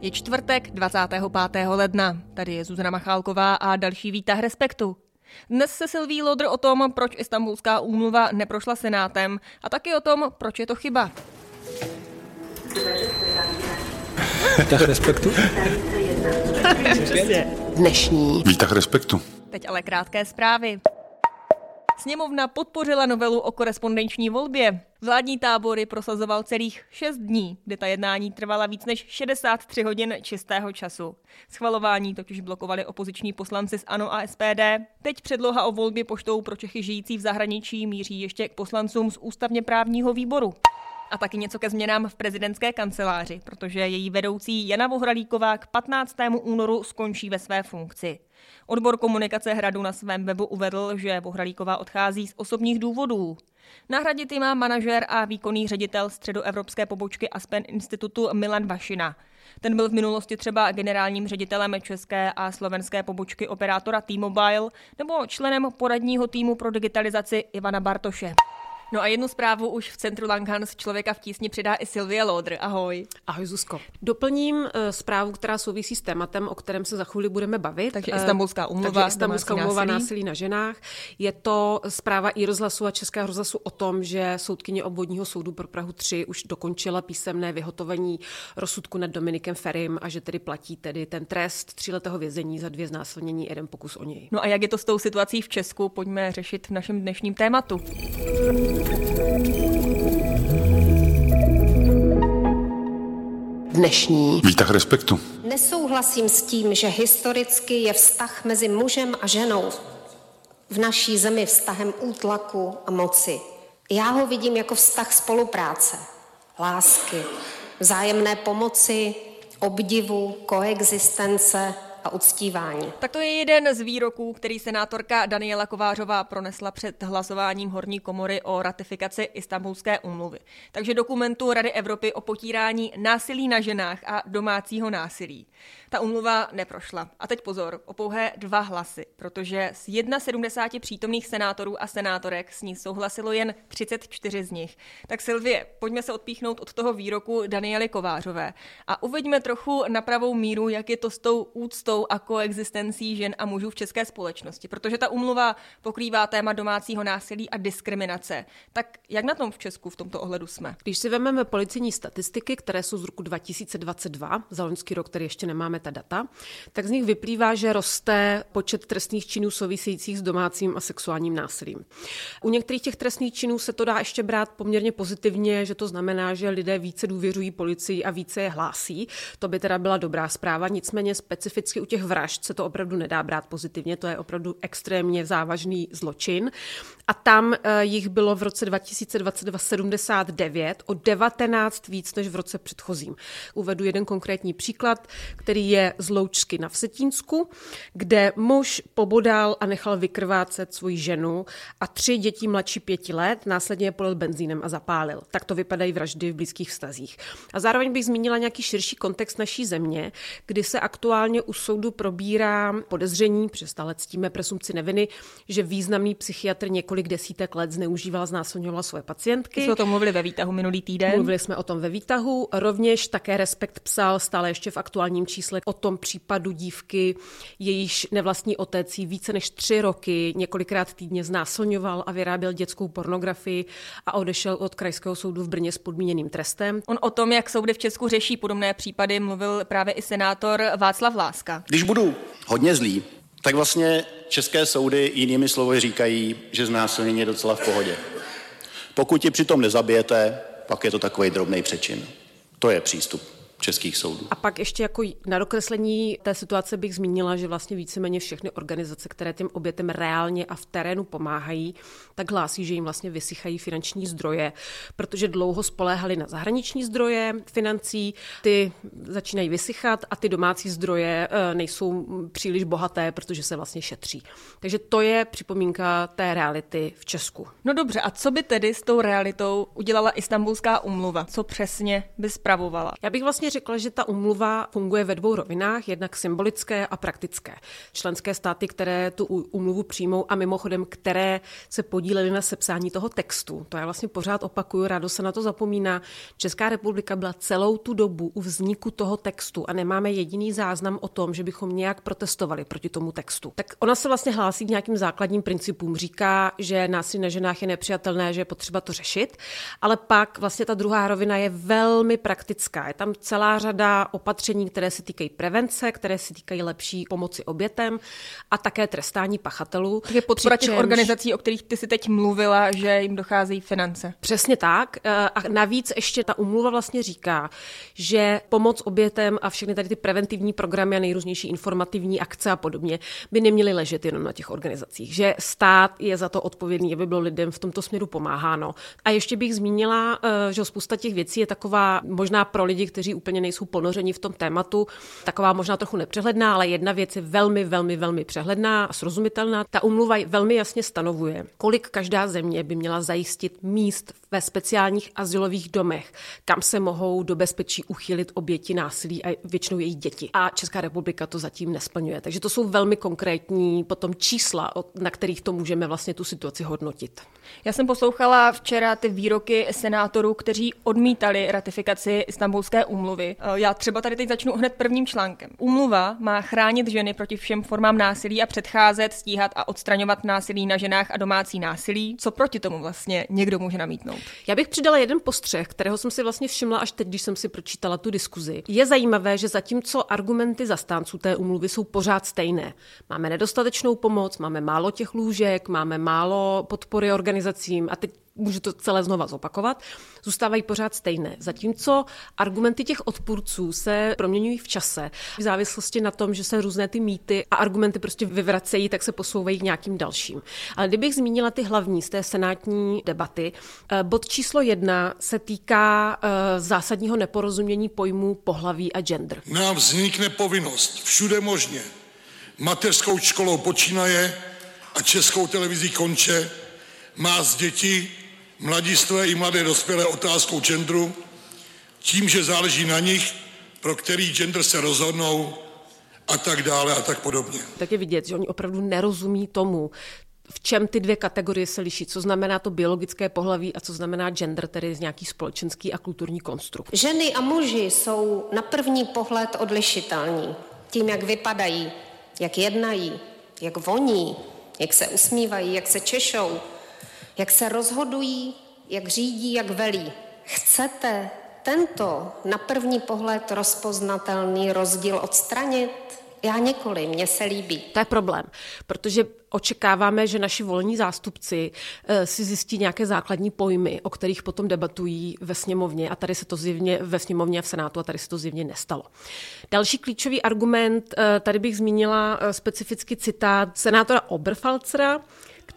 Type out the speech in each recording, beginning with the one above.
Je čtvrtek 25. ledna. Tady je Zuzana Machálková a další výtah Respektu. Dnes se Silví Lodr o tom, proč Istanbulská úmluva neprošla senátem a taky o tom, proč je to chyba. Výtah Respektu? Dnešní. Výtah Respektu. Teď ale krátké zprávy. Sněmovna podpořila novelu o korespondenční volbě. Vládní tábory prosazoval celých 6 dní, kde ta jednání trvala víc než 63 hodin čistého času. Schvalování totiž blokovali opoziční poslanci z ANO a SPD. Teď předloha o volbě poštou pro Čechy žijící v zahraničí míří ještě k poslancům z ústavně právního výboru. A taky něco ke změnám v prezidentské kanceláři, protože její vedoucí Jana Vohralíková k 15. únoru skončí ve své funkci. Odbor komunikace hradu na svém webu uvedl, že Vohralíková odchází z osobních důvodů. Nahradit má manažer a výkonný ředitel středoevropské pobočky Aspen institutu Milan Vašina. Ten byl v minulosti třeba generálním ředitelem české a slovenské pobočky operátora T-Mobile nebo členem poradního týmu pro digitalizaci Ivana Bartoše. No a jednu zprávu už v centru Langhans člověka v tísni přidá i Sylvie Lodr. Ahoj. Ahoj Zuzko. Doplním uh, zprávu, která souvisí s tématem, o kterém se za chvíli budeme bavit. Takže Istanbulská umluva. Takže Istanbulská umluva násilí. násilí na ženách. Je to zpráva i rozhlasu a Českého rozhlasu o tom, že soudkyně obvodního soudu pro Prahu 3 už dokončila písemné vyhotovení rozsudku nad Dominikem Ferim a že tedy platí tedy ten trest tříletého vězení za dvě znásilnění, jeden pokus o něj. No a jak je to s tou situací v Česku, pojďme řešit v našem dnešním tématu. Dnešní. Výtah respektu. Nesouhlasím s tím, že historicky je vztah mezi mužem a ženou v naší zemi vztahem útlaku a moci. Já ho vidím jako vztah spolupráce, lásky, vzájemné pomoci, obdivu, koexistence, a uctívání. Tak to je jeden z výroků, který senátorka Daniela Kovářová pronesla před hlasováním horní komory o ratifikaci Istanbulské úmluvy. Takže dokumentu Rady Evropy o potírání násilí na ženách a domácího násilí. Ta umluva neprošla. A teď pozor, o pouhé dva hlasy, protože z 71 přítomných senátorů a senátorek s ní souhlasilo jen 34 z nich. Tak Silvie, pojďme se odpíchnout od toho výroku Daniely Kovářové a uveďme trochu na pravou míru, jak je to s tou úctou a koexistencí žen a mužů v české společnosti, protože ta umluva pokrývá téma domácího násilí a diskriminace. Tak jak na tom v Česku v tomto ohledu jsme? Když si vezmeme policijní statistiky, které jsou z roku 2022, za loňský rok, který ještě nemáme ta data, tak z nich vyplývá, že roste počet trestných činů souvisejících s domácím a sexuálním násilím. U některých těch trestných činů se to dá ještě brát poměrně pozitivně, že to znamená, že lidé více důvěřují policii a více je hlásí. To by teda byla dobrá zpráva, nicméně specificky u těch vražd se to opravdu nedá brát pozitivně, to je opravdu extrémně závažný zločin. A tam eh, jich bylo v roce 2022 79, o 19 víc než v roce předchozím. Uvedu jeden konkrétní příklad, který je z Loučsky na Vsetínsku, kde muž pobodal a nechal vykrvácet svoji ženu a tři děti mladší pěti let, následně je polil benzínem a zapálil. Tak to vypadají vraždy v blízkých vztazích. A zároveň bych zmínila nějaký širší kontext naší země, kdy se aktuálně u soudu probírá podezření, přestále ctíme presumci neviny, že významný psychiatr několik desítek let zneužíval, znásilňoval své pacientky. Jsme o tom mluvili ve výtahu minulý týden. Mluvili jsme o tom ve výtahu. Rovněž také Respekt psal stále ještě v aktuálním čísle o tom případu dívky, jejíž nevlastní otec jí více než tři roky několikrát týdně znásilňoval a vyráběl dětskou pornografii a odešel od krajského soudu v Brně s podmíněným trestem. On o tom, jak soudy v Česku řeší podobné případy, mluvil právě i senátor Václav Láska. Když budu hodně zlý, tak vlastně české soudy jinými slovy říkají, že znásilnění je docela v pohodě. Pokud ji přitom nezabijete, pak je to takový drobný přečin. To je přístup českých soudů. A pak ještě jako na dokreslení té situace bych zmínila, že vlastně víceméně všechny organizace, které těm obětem reálně a v terénu pomáhají, tak hlásí, že jim vlastně vysychají finanční zdroje, protože dlouho spoléhali na zahraniční zdroje financí, ty začínají vysychat a ty domácí zdroje eh, nejsou příliš bohaté, protože se vlastně šetří. Takže to je připomínka té reality v Česku. No dobře, a co by tedy s tou realitou udělala Istanbulská umluva? Co přesně by spravovala? Já bych vlastně řekla, že ta umluva funguje ve dvou rovinách, jednak symbolické a praktické. Členské státy, které tu umluvu přijmou a mimochodem, které se podílely na sepsání toho textu, to já vlastně pořád opakuju, rádo se na to zapomíná. Česká republika byla celou tu dobu u vzniku toho textu a nemáme jediný záznam o tom, že bychom nějak protestovali proti tomu textu. Tak ona se vlastně hlásí k nějakým základním principům. Říká, že násilí na ženách je nepřijatelné, že je potřeba to řešit, ale pak vlastně ta druhá rovina je velmi praktická. Je tam celá řada opatření, které se týkají prevence, které se týkají lepší pomoci obětem a také trestání pachatelů. Takže podpora těch organizací, o kterých ty si teď mluvila, že jim docházejí finance. Přesně tak. Eh, a navíc ještě ta umluva vlastně říká, že pomoc obětem a všechny tady ty preventivní programy a nejrůznější informativní akce a podobně by neměly ležet jenom na těch organizacích. Že stát je za to odpovědný, aby bylo lidem v tomto směru pomáháno. A ještě bych zmínila, eh, že spousta těch věcí je taková možná pro lidi, kteří úplně nejsou ponořeni v tom tématu, taková možná trochu nepřehledná, ale jedna věc je velmi, velmi, velmi přehledná a srozumitelná. Ta umluva velmi jasně stanovuje, kolik každá země by měla zajistit míst ve speciálních asilových domech, kam se mohou do bezpečí uchylit oběti násilí a většinou její děti. A Česká republika to zatím nesplňuje. Takže to jsou velmi konkrétní potom čísla, na kterých to můžeme vlastně tu situaci hodnotit. Já jsem poslouchala včera ty výroky senátorů, kteří odmítali ratifikaci Istanbulské úmluvy. Eh, já třeba tady teď začnu hned prvním článkem. Úmluva má chránit ženy proti všem formám násilí a předcházet, stíhat a odstraňovat násilí na ženách a domácí násilí. Co proti tomu vlastně někdo může namítnout? Já bych přidala jeden postřeh, kterého jsem si vlastně všimla až teď, když jsem si pročítala tu diskuzi. Je zajímavé, že zatímco argumenty zastánců té úmluvy jsou pořád stejné. Máme nedostatečnou pomoc, máme málo těch lůžek, máme málo podpory organizacím a teď můžu to celé znova zopakovat, zůstávají pořád stejné. Zatímco argumenty těch odpůrců se proměňují v čase v závislosti na tom, že se různé ty mýty a argumenty prostě vyvracejí, tak se posouvají k nějakým dalším. Ale kdybych zmínila ty hlavní z té senátní debaty, eh, bod číslo jedna se týká eh, zásadního neporozumění pojmů pohlaví a gender. Nám vznikne povinnost všude možně mateřskou školou počínaje a českou televizí konče má z děti mladistvé i mladé dospělé otázkou genderu, tím, že záleží na nich, pro který gender se rozhodnou a tak dále a tak podobně. Tak je vidět, že oni opravdu nerozumí tomu, v čem ty dvě kategorie se liší, co znamená to biologické pohlaví a co znamená gender, tedy z nějaký společenský a kulturní konstrukt. Ženy a muži jsou na první pohled odlišitelní tím, jak vypadají, jak jednají, jak voní, jak se usmívají, jak se češou, jak se rozhodují, jak řídí, jak velí. Chcete tento na první pohled rozpoznatelný rozdíl odstranit? Já nikoli, mně se líbí. To je problém, protože očekáváme, že naši volní zástupci eh, si zjistí nějaké základní pojmy, o kterých potom debatují ve sněmovně a tady se to zjevně ve sněmovně a v Senátu a tady se to zjevně nestalo. Další klíčový argument, eh, tady bych zmínila eh, specificky citát senátora Oberfalcera,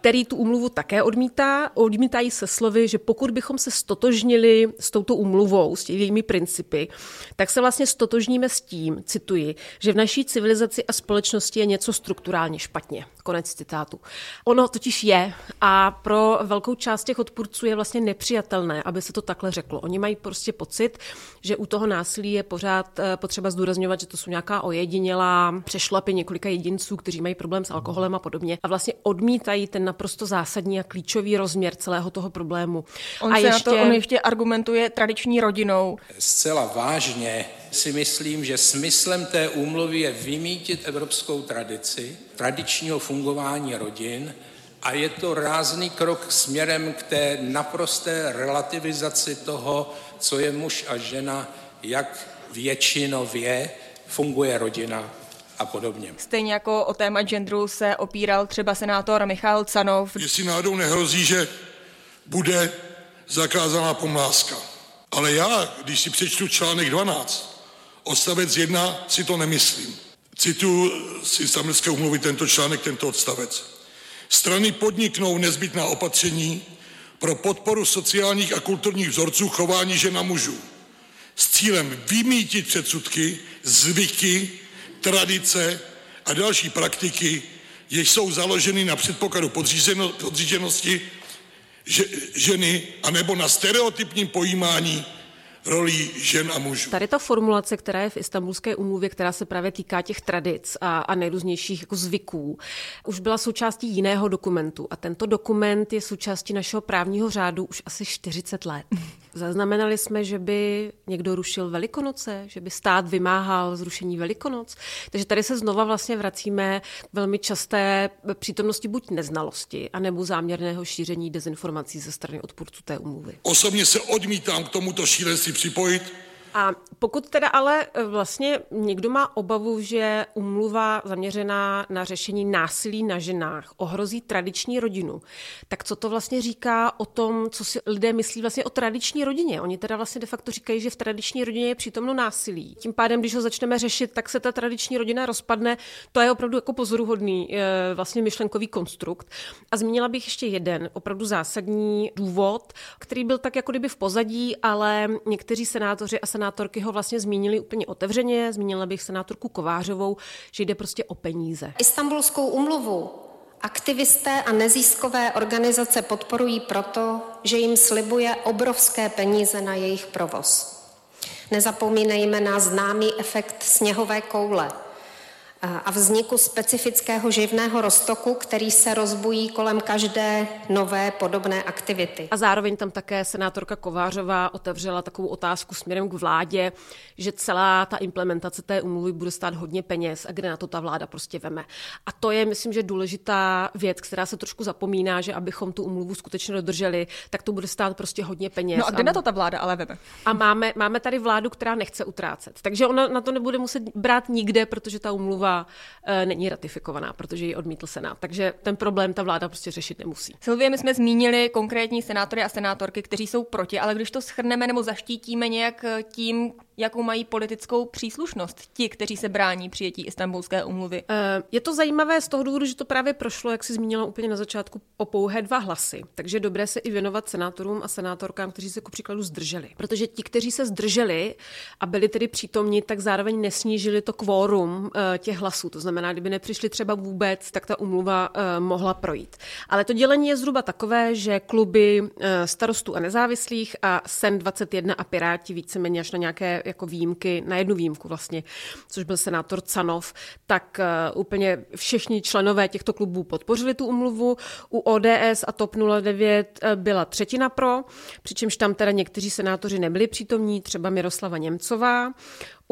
který tu umluvu také odmítá. Odmítají se slovy, že pokud bychom se stotožnili s touto umluvou, s jejími principy, tak se vlastně stotožníme s tím, cituji, že v naší civilizaci a společnosti je něco strukturálně špatně. Konec citátu. Ono totiž je a pro velkou část těch odpůrců je vlastně nepřijatelné, aby se to takhle řeklo. Oni mají prostě pocit, že u toho násilí je pořád eh, potřeba zdůrazňovat, že to jsou nějaká ojedinělá přešlapy několika jedinců, kteří mají problém s alkoholem a podobně. A vlastně odmítají ten naprosto zásadní a klíčový rozměr celého toho problému. On, a se ještě... na to, on ještě argumentuje tradiční rodinou. Zcela vážně si myslím, že smyslem té úmluvy je vymítit evropskou tradici, tradičního fungování rodin a je to rázný krok směrem k té naprosté relativizaci toho, co je muž a žena, jak většinově funguje rodina a podobně. Stejně jako o téma genderu se opíral třeba senátor Michal Canov. Jestli náhodou nehrozí, že bude zakázaná pomláska. Ale já, když si přečtu článek 12, odstavec 1, si to nemyslím. Citu z Istanbulské umluvy tento článek, tento odstavec. Strany podniknou nezbytná opatření pro podporu sociálních a kulturních vzorců chování žen a mužů s cílem vymítit předsudky, zvyky, tradice a další praktiky, jež jsou založeny na předpokladu podřízenosti ženy anebo na stereotypním pojímání v roli žen a mužů. Tady ta formulace, která je v Istanbulské umluvě, která se právě týká těch tradic a, a nejrůznějších jako zvyků, už byla součástí jiného dokumentu. A tento dokument je součástí našeho právního řádu už asi 40 let. Zaznamenali jsme, že by někdo rušil Velikonoce, že by stát vymáhal zrušení Velikonoc. Takže tady se znova vlastně vracíme k velmi časté přítomnosti buď neznalosti, anebo záměrného šíření dezinformací ze strany odpůrců té umluvy. Osobně se odmítám k tomuto šílenství připojit a pokud teda ale e, vlastně někdo má obavu, že umluva zaměřená na řešení násilí na ženách ohrozí tradiční rodinu, tak co to vlastně říká o tom, co si lidé myslí vlastně o tradiční rodině? Oni teda vlastně de facto říkají, že v tradiční rodině je přítomno násilí. Tím pádem, když ho začneme řešit, tak se ta tradiční rodina rozpadne. To je opravdu jako pozoruhodný e, vlastně myšlenkový konstrukt. A zmínila bych ještě jeden opravdu zásadní důvod, který byl tak jako kdyby v pozadí, ale někteří senátoři a senátoři senátorky ho vlastně zmínili úplně otevřeně, zmínila bych senátorku Kovářovou, že jde prostě o peníze. Istanbulskou umluvu aktivisté a nezískové organizace podporují proto, že jim slibuje obrovské peníze na jejich provoz. Nezapomínejme na známý efekt sněhové koule – a vzniku specifického živného roztoku, který se rozbují kolem každé nové podobné aktivity. A zároveň tam také senátorka Kovářová otevřela takovou otázku směrem k vládě, že celá ta implementace té umluvy bude stát hodně peněz a kde na to ta vláda prostě veme. A to je, myslím, že důležitá věc, která se trošku zapomíná, že abychom tu umluvu skutečně dodrželi, tak to bude stát prostě hodně peněz. No a kde a, na to ta vláda ale veme? A máme, máme tady vládu, která nechce utrácet. Takže ona na to nebude muset brát nikde, protože ta umluva uh, není ratifikovaná, protože ji odmítl Senát. Takže ten problém ta vláda prostě řešit nemusí. Silvie, my jsme zmínili konkrétní senátory a senátorky, kteří jsou proti, ale když to schrneme nebo zaštítíme nějak eh, tím, jakou mají politickou příslušnost ti, kteří se brání přijetí Istanbulské umluvy. Eh, je to zajímavé z toho důvodu, že to právě prošlo, jak si zmínila úplně na začátku, o pouhé dva hlasy. Takže dobré se i věnovat senátorům a senátorkám, kteří se ku příkladu zdrželi. Protože ti, kteří se zdrželi a byli tedy přítomni, tak zároveň nesnížili to kvórum těch hlasů. To znamená, kdyby nepřišli třeba vůbec, tak ta umluva uh, mohla projít. Ale to dělení je zhruba takové, že kluby starostů a nezávislých a SEN 21 a Piráti víceméně až na nějaké jako výjimky, na jednu výjimku vlastně, což byl senátor Canov, tak uh, úplně všichni členové těchto klubů podpořili tu umluvu. U ODS a TOP 09 byla třetina pro, přičemž tam teda někteří senátoři nebyli přítomní, třeba Miroslava Němcová.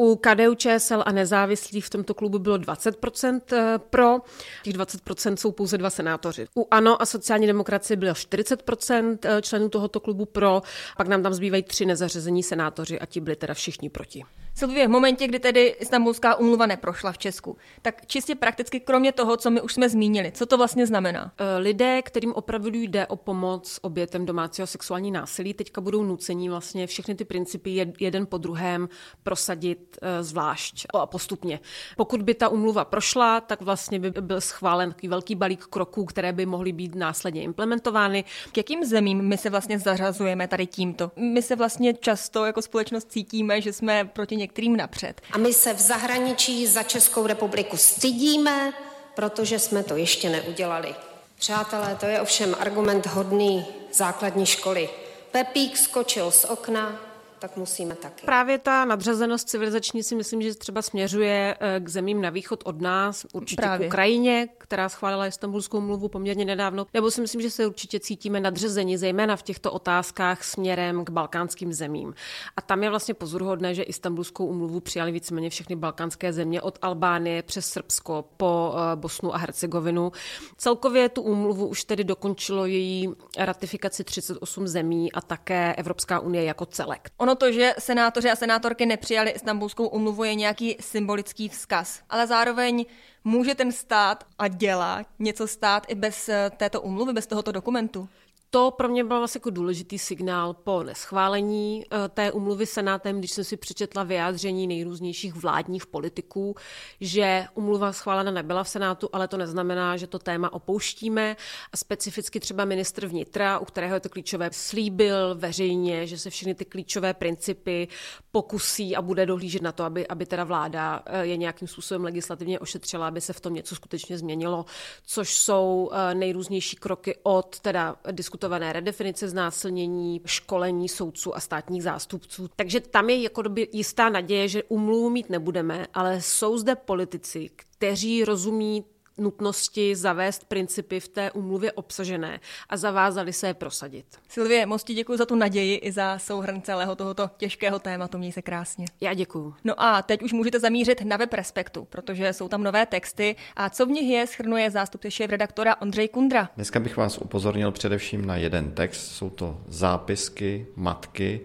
U KDU ČSL a nezávislých v tomto klubu bylo 20% eh, pro, těch 20% jsou pouze dva senátoři. U ANO a sociální demokracie bylo 40% eh, členů tohoto klubu pro, pak nám tam zbývají tři nezařazení senátoři a ti byli teda všichni proti. Silvie, v momentě, kdy tedy Istanbulská úmluva neprošla v Česku, tak čistě prakticky kromě toho, co my už jsme zmínili, co to vlastně znamená? Eh, lidé, kterým opravdu jde o pomoc obětem domácího sexuální násilí, teďka budou nuceni vlastně všechny ty principy jeden po druhém prosadit eh, zvlášť a postupně. Pokud by ta úmluva prošla, tak vlastně by byl schválen takový velký balík kroků, které by mohly být následně implementovány. K jakým zemím my se vlastně zařazujeme tady tímto? My se vlastně často jako společnost cítíme, že jsme proti některým napřed. A my se v zahraničí za Českou republiku stydíme, protože jsme to ještě neudělali. Přátelé, to je ovšem argument hodný základní školy. Pepík skočil z okna, tak musíme taky. Právě ta nadřazenost civilizační si myslím, že třeba směřuje eh, k zemím na východ od nás, určitě Právě. k Ukrajině, která schválila Istanbulskou mluvu poměrně nedávno, nebo si myslím, že se určitě cítíme nadřazeni, zejména v těchto otázkách směrem k balkánským zemím. A tam je vlastně pozoruhodné, že Istanbulskou umluvu přijali víceméně všechny balkánské země od Albánie přes Srbsko po eh, Bosnu a Hercegovinu. Celkově tu úmluvu už tedy dokončilo její ratifikaci 38 zemí a také Evropská unie jako celek. Ono Ono to, že senátoři a senátorky nepřijali Istanbulskou umluvu, je nějaký symbolický vzkaz. Ale zároveň může ten stát a dělá něco stát i bez eh, této umluvy, bez tohoto dokumentu? To pro mě byl vlastně jako důležitý signál po neschválení eh, té umluvy Senátem, když jsem si přečetla vyjádření nejrůznějších vládních politiků, že umluva schválena nebyla v Senátu, ale to neznamená, že to téma opouštíme. A specificky třeba ministr vnitra, u kterého je to klíčové, slíbil veřejně, že se všechny ty klíčové principy pokusí a bude dohlížet na to, aby, aby teda vláda eh, je nějakým způsobem legislativně ošetřila, aby se v tom něco skutečně změnilo, což jsou eh, nejrůznější kroky od teda diskutovat diskutované redefinice znásilnění, školení soudců a státních zástupců. Takže tam je jako doby jistá naděje, že umluvu mít nebudeme, ale jsou zde politici, kteří rozumí nutnosti zavést principy v té umluvě obsažené a zavázali se je prosadit. Silvie, moc ti děkuji za tu naději i za souhrn celého tohoto těžkého tématu. Měj se krásně. Já děkuji. No a teď už můžete zamířit na web Respektu, protože jsou tam nové texty a co v nich je, schrnuje zástupce šéf-redaktora Ondřej Kundra. Dneska bych vás upozornil především na jeden text, jsou to zápisky matky,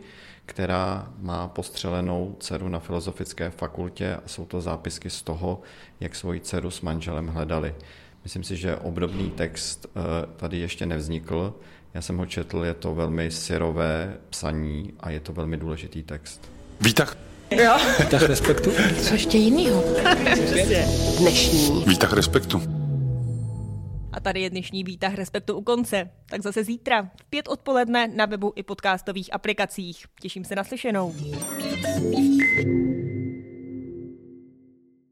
která má postřelenou dceru na Filozofické fakultě a jsou to zápisky z toho, jak svoji dceru s manželem hledali. Myslím si, že obdobný text eh, tady ještě nevznikl. Já jsem ho četl, je to velmi syrové psaní a je to velmi důležitý text. Výtah. Jo. Výtah respektu? Co ještě jinýho? Dnešní. Výtah respektu. Tady je dnešní výtah Respektu u konce. Tak zase zítra v pět odpoledne na webu i podcastových aplikacích. Těším se na slyšenou.